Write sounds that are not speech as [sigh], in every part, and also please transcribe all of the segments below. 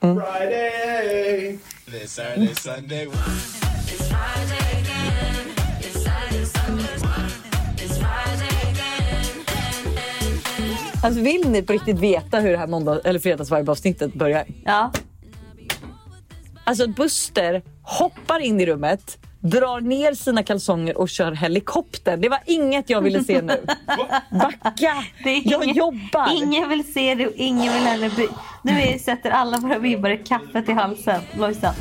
Friday. This Saturday, Sunday. Alltså vill ni på riktigt veta hur det här måndag eller fredagsvibe-avsnittet börjar? Ja. Alltså Buster hoppar in i rummet, drar ner sina kalsonger och kör helikopter. Det var inget jag ville se nu. [laughs] Backa! Det är jag jobbar! Ingen vill se det och ingen vill heller by. Nu är, sätter alla våra vibbare kaffet i halsen. Lojsan.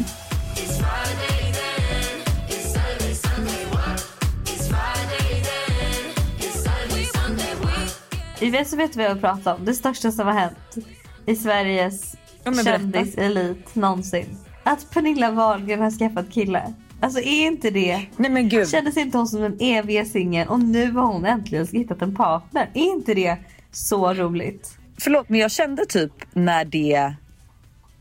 Vet vet vi vad jag pratar om. Det största som har hänt i Sveriges Ja, kändiselit någonsin. Att Pernilla Wahlgren har skaffat kille. Alltså är inte det... Nej men gud. Kändes inte hon som den eviga singeln och nu har hon äntligen hittat en partner. Är inte det så roligt? Förlåt men jag kände typ när det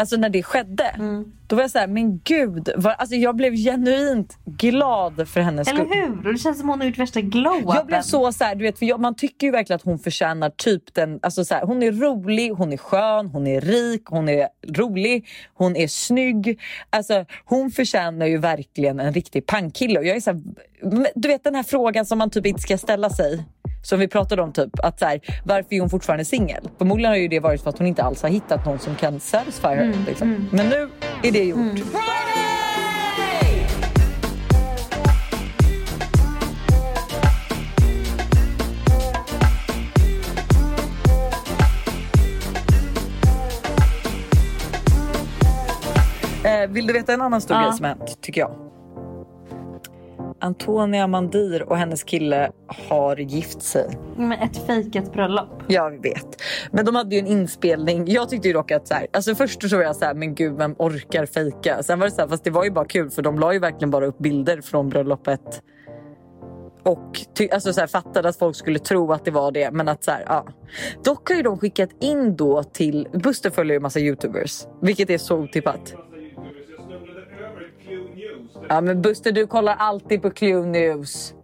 Alltså när det skedde, Mm. då var jag så här, men gud, vad, alltså jag blev genuint glad för hennes Eller skull. hur? Och det känns som hon har gjort värsta glow Jag blev så så här, du vet, för jag, man tycker ju verkligen att hon förtjänar typ den, alltså så här, hon är rolig, hon är skön, hon är rik, hon är rolig, hon är snygg. Alltså hon förtjänar ju verkligen en riktig pangkille. Och jag är så här, du vet den här frågan som man typ inte ska ställa sig. Som vi pratade om typ, att så här, varför är hon fortfarande singel? Förmodligen har ju det varit för att hon inte alls har hittat någon som kan satisfy her. liksom. Men nu är det gjort. Eh, vill du veta en annan stor Ja. grej som hänt, tycker jag? Antonia Mandir och hennes kille har gift sig. Men ett fejkat bröllop. Jag vet. Men de hade ju en inspelning. Jag tyckte ju dock att så här, alltså först så var jag så här, men gud vem orkar fejka? Sen var det så här, fast det var ju bara kul för de la ju verkligen bara upp bilder från bröllopet. Och ty- alltså så här, fattade att folk skulle tro att det var det. Men att så här, ja. Dock har ju de skickat in då till, Buster följer ju massa youtubers. Vilket är så otippat. Ja men Buster du kollar alltid på Clue News.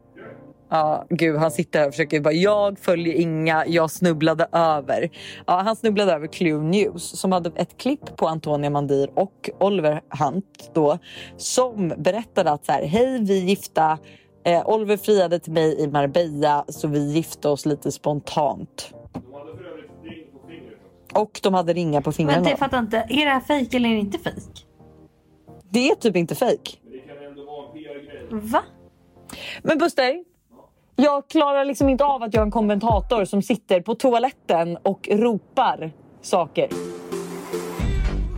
Ja, gud han sitter här och försöker bara, jag följer inga, jag snubblade över. Ja, han snubblade över Clue News som hade ett klipp på Antonia Mandir och Oliver Hunt då som berättade att så här, hej vi gifta. Eh, Oliver friade till mig i Marbella så vi gifte oss lite spontant. De hade för övrigt ring på fingret också. Och de hade ringar på Men fingrarna. jag fattar inte. Är det här fejk eller är det inte fejk? Det är typ inte fejk. Men det kan ändå vara en PR-grej. Va? Men Buster, jag klarar liksom inte av att jag är en kommentator som sitter på toaletten och ropar saker.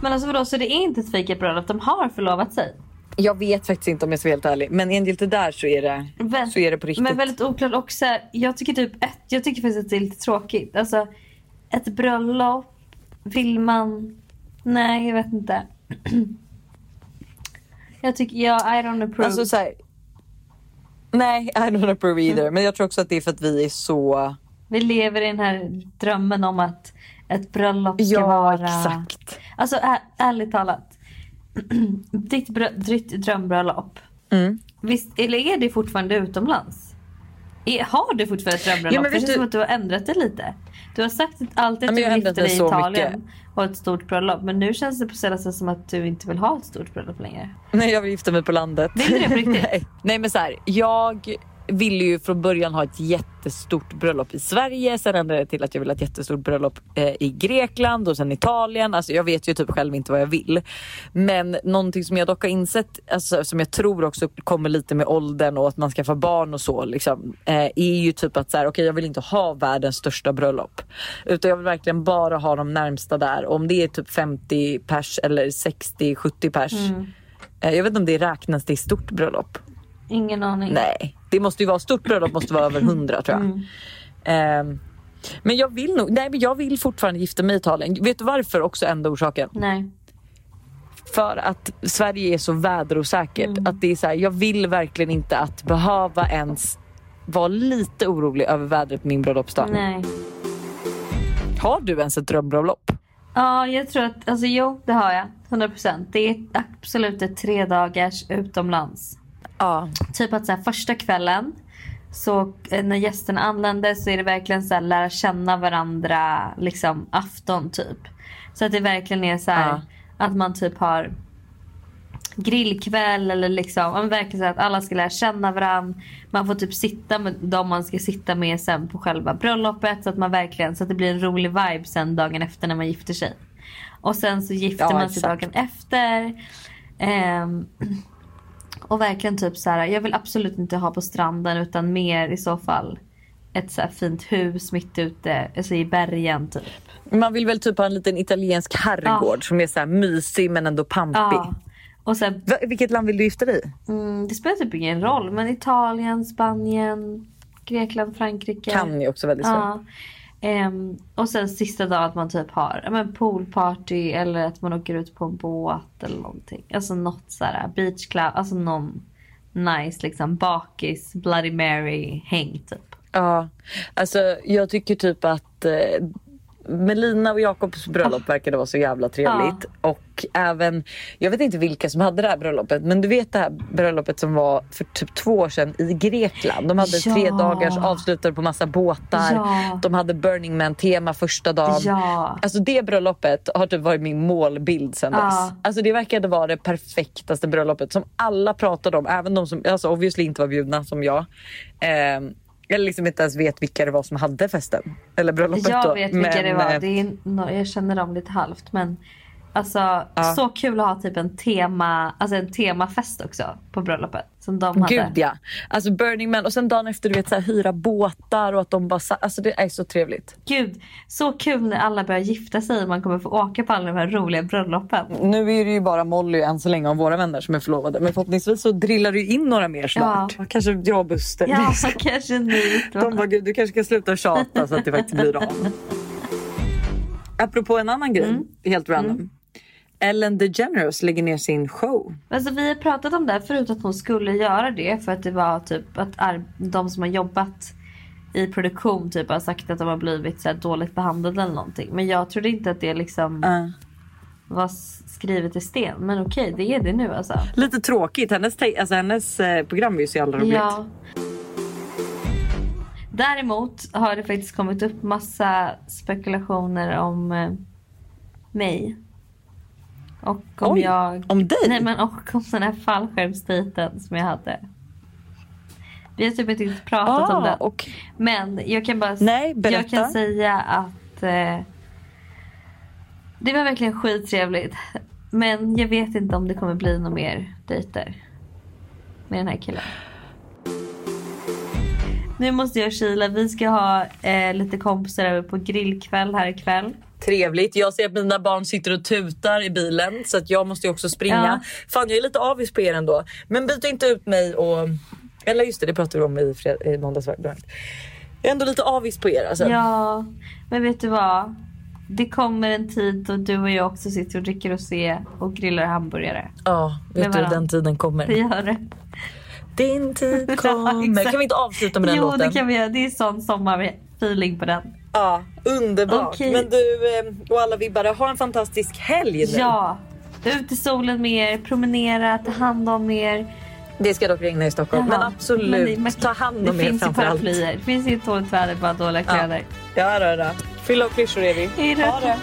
Men alltså vadå, så det är inte ett fejkat bröllop? De har förlovat sig? Jag vet faktiskt inte om jag ska vara helt ärlig, men enligt det där så är det, Väl- så är det på riktigt. Men väldigt oklart och så här, jag tycker typ ett, jag tycker faktiskt att det är lite tråkigt. Alltså ett bröllop, vill man? Nej, jag vet inte. [clears throat] jag tycker, ja, I don't approve. Alltså så här, nej, I don't approve either. Men jag tror också att det är för att vi är så... Vi lever i den här drömmen om att ett bröllop ska Ja, vara... exakt. Alltså ä- ärligt talat. [clears throat] ditt, brö- ditt drömbröllop. Mm. Visst, eller är det fortfarande utomlands? Är, har du fortfarande ett drömbröllop? Ja, men det känns du- som att du har ändrat det lite. Du har sagt att alltid att du det dig i Italien mycket. och ett stort bröllop. Men nu känns det på sätt som att du inte vill ha ett stort bröllop längre. Nej, jag vill gifta mig på landet. Vill du det på riktigt? [laughs] nej. nej, men så här, jag ville ju från början ha ett jättestort bröllop i Sverige. Sen ändrade jag till att jag vill ha ett jättestort bröllop eh, i Grekland och sen Italien. Alltså jag vet ju typ själv inte vad jag vill. Men någonting som jag dock har insett, alltså, som jag tror också kommer lite med åldern och att man ska få barn och så, liksom, eh, är ju typ att så här, okay, jag vill inte ha världens största bröllop. Utan jag vill verkligen bara ha de närmsta där. Om det är typ 50 pers eller 60-70 pers. Eh, jag vet inte om det räknas till stort bröllop. Ingen aning. Nej, det måste ju vara stort bröllop måste vara över 100 tror jag. Ehm, men jag vill nog, nej men jag vill fortfarande gifta mig i Italien. Vet du varför också enda orsaken? Nej. För att Sverige är så väderosäkert. Att det är så här, jag vill verkligen inte att behöva ens vara lite orolig över vädret på min bröllopsdag. Nej. Har du ens ett drömbröllop? Ja, jag tror att, alltså jo, det har jag. 100%. Det är absolut ett tre dagars utomlands. Ja. Typ att så här, första kvällen så eh, när gästerna anländer så är det verkligen så här, lära känna varandra liksom afton typ. Så att det verkligen är så här, Ja. att man typ har grillkväll eller liksom, men verkligen så att alla ska lära känna varandra. Man får typ sitta med de man ska sitta med sen på själva bröllopet så att man verkligen så att det blir en rolig vibe sen dagen efter när man gifter sig. Och sen så gifter Ja, man sig exakt. dagen efter. Ehm, och verkligen typ så här, jag vill absolut inte ha på stranden utan mer i så fall ett så fint hus mitt ute, alltså i bergen typ. Man vill väl typ ha en liten italiensk herrgård som är så här mysig men ändå pampig. Ja. Och sen, Va, vilket land vill du gifta dig i? mm, det spelar typ ingen roll men Italien, Spanien, Grekland, Frankrike. Kan ju också väldigt svårt. Um, och sen sista dagen att man typ har men poolparty eller att man åker ut på en båt eller någonting. Alltså något sådär beach club, alltså någon nice liksom bakis, bloody mary häng typ. Ja, alltså jag tycker typ att eh, Melina och Jakobs bröllop verkade vara så jävla trevligt. Och även, jag vet inte vilka som hade det här bröllopet, men du vet det här bröllopet som var för typ två år sedan i Grekland. De hade Ja. tre dagars avslutade på massa båtar. Ja. De hade Burning Man tema första dagen. Ja. Alltså det bröllopet har typ varit min målbild Ja. dess. Alltså det verkade vara det perfektaste bröllopet som alla pratade om. Även de som alltså obviously inte var bjudna som jag. Ehm, eller liksom inte ens vet vilka det var som hade festen. Eller bröllopet då. Jag vet vilka Men, det var. eh, Det är, jag känner dem lite halvt. Men alltså så kul att ha typ en, tema, alltså en temafest också på bröllopet. Som de hade. Gud ja. Alltså Burning Man och sen dagen efter du vet så här, hyra båtar och att de bara, alltså det är så trevligt. Gud, så kul när alla börjar gifta sig och man kommer få åka på alla de här roliga bröllopen. Nu är det ju bara Molly än så länge av våra vänner som är förlovade. Men förhoppningsvis så drillar ju in några mer snart. Kanske jag och Buster. Ja, [laughs] kanske ni. De bara, gud du kanske ska sluta tjata så att det faktiskt blir av. [laughs] Apropå en annan grej, Mm. helt random. Ellen DeGeneres lägger ner sin show. Alltså, vi har pratat om det här förut att hon skulle göra det för att det var typ att de som har jobbat i produktion typ har sagt att de har blivit så dåligt behandlade eller någonting. Men jag trodde inte att det liksom Uh. var skrivet i sten. Men okej, det är det nu alltså. Lite tråkigt, hennes, alltså, hennes eh, program är ju så jävla roligt. Ja. Däremot har det faktiskt kommit upp massa spekulationer om eh, mig. Och om Oj, jag... om dig? Nej men och om den här fallskärmsdejten som jag hade. Vi har typ inte pratat om Ah, den. och, Men jag kan bara Nej, berätta. jag kan säga att eh, det var verkligen skittrevligt. Men jag vet inte om det kommer bli några mer dejter med den här killen. Nu måste jag kila. Vi ska ha eh, lite kompisar över på grillkväll här ikväll. Trevligt. Jag ser att mina barn sitter och tutar i bilen så att jag måste ju också springa. Ja. Fan jag är lite avis på er ändå. Men byt inte ut mig och... Eller just det, det pratade vi om i, fred- i måndags. Jag är ändå lite avis på er alltså. Ja, men vet du vad? Det kommer en tid då du och jag också sitter och dricker rosé och grillar hamburgare. Ja, vet du den tiden kommer. Det gör det. Din tid [laughs] Ja, kommer. exakt. kan vi inte avsluta med den jo, låten? det kan vi göra. Det är sån sommarfeeling på den. Ja, underbart. Okej. Men du eh, och alla vibbare, ha en fantastisk helg nu. Ja, ut i solen med er, promenera, ta hand om er. Det ska dock regna i Stockholm. Men Jaha. absolut, Men det- man- ta hand Det om er finns ju framför allt. Det finns inget dåligt väder, bara dåliga Ja. kläder. Ja, då, då. Fylla av klyschor är vi. Hej då. Ha det.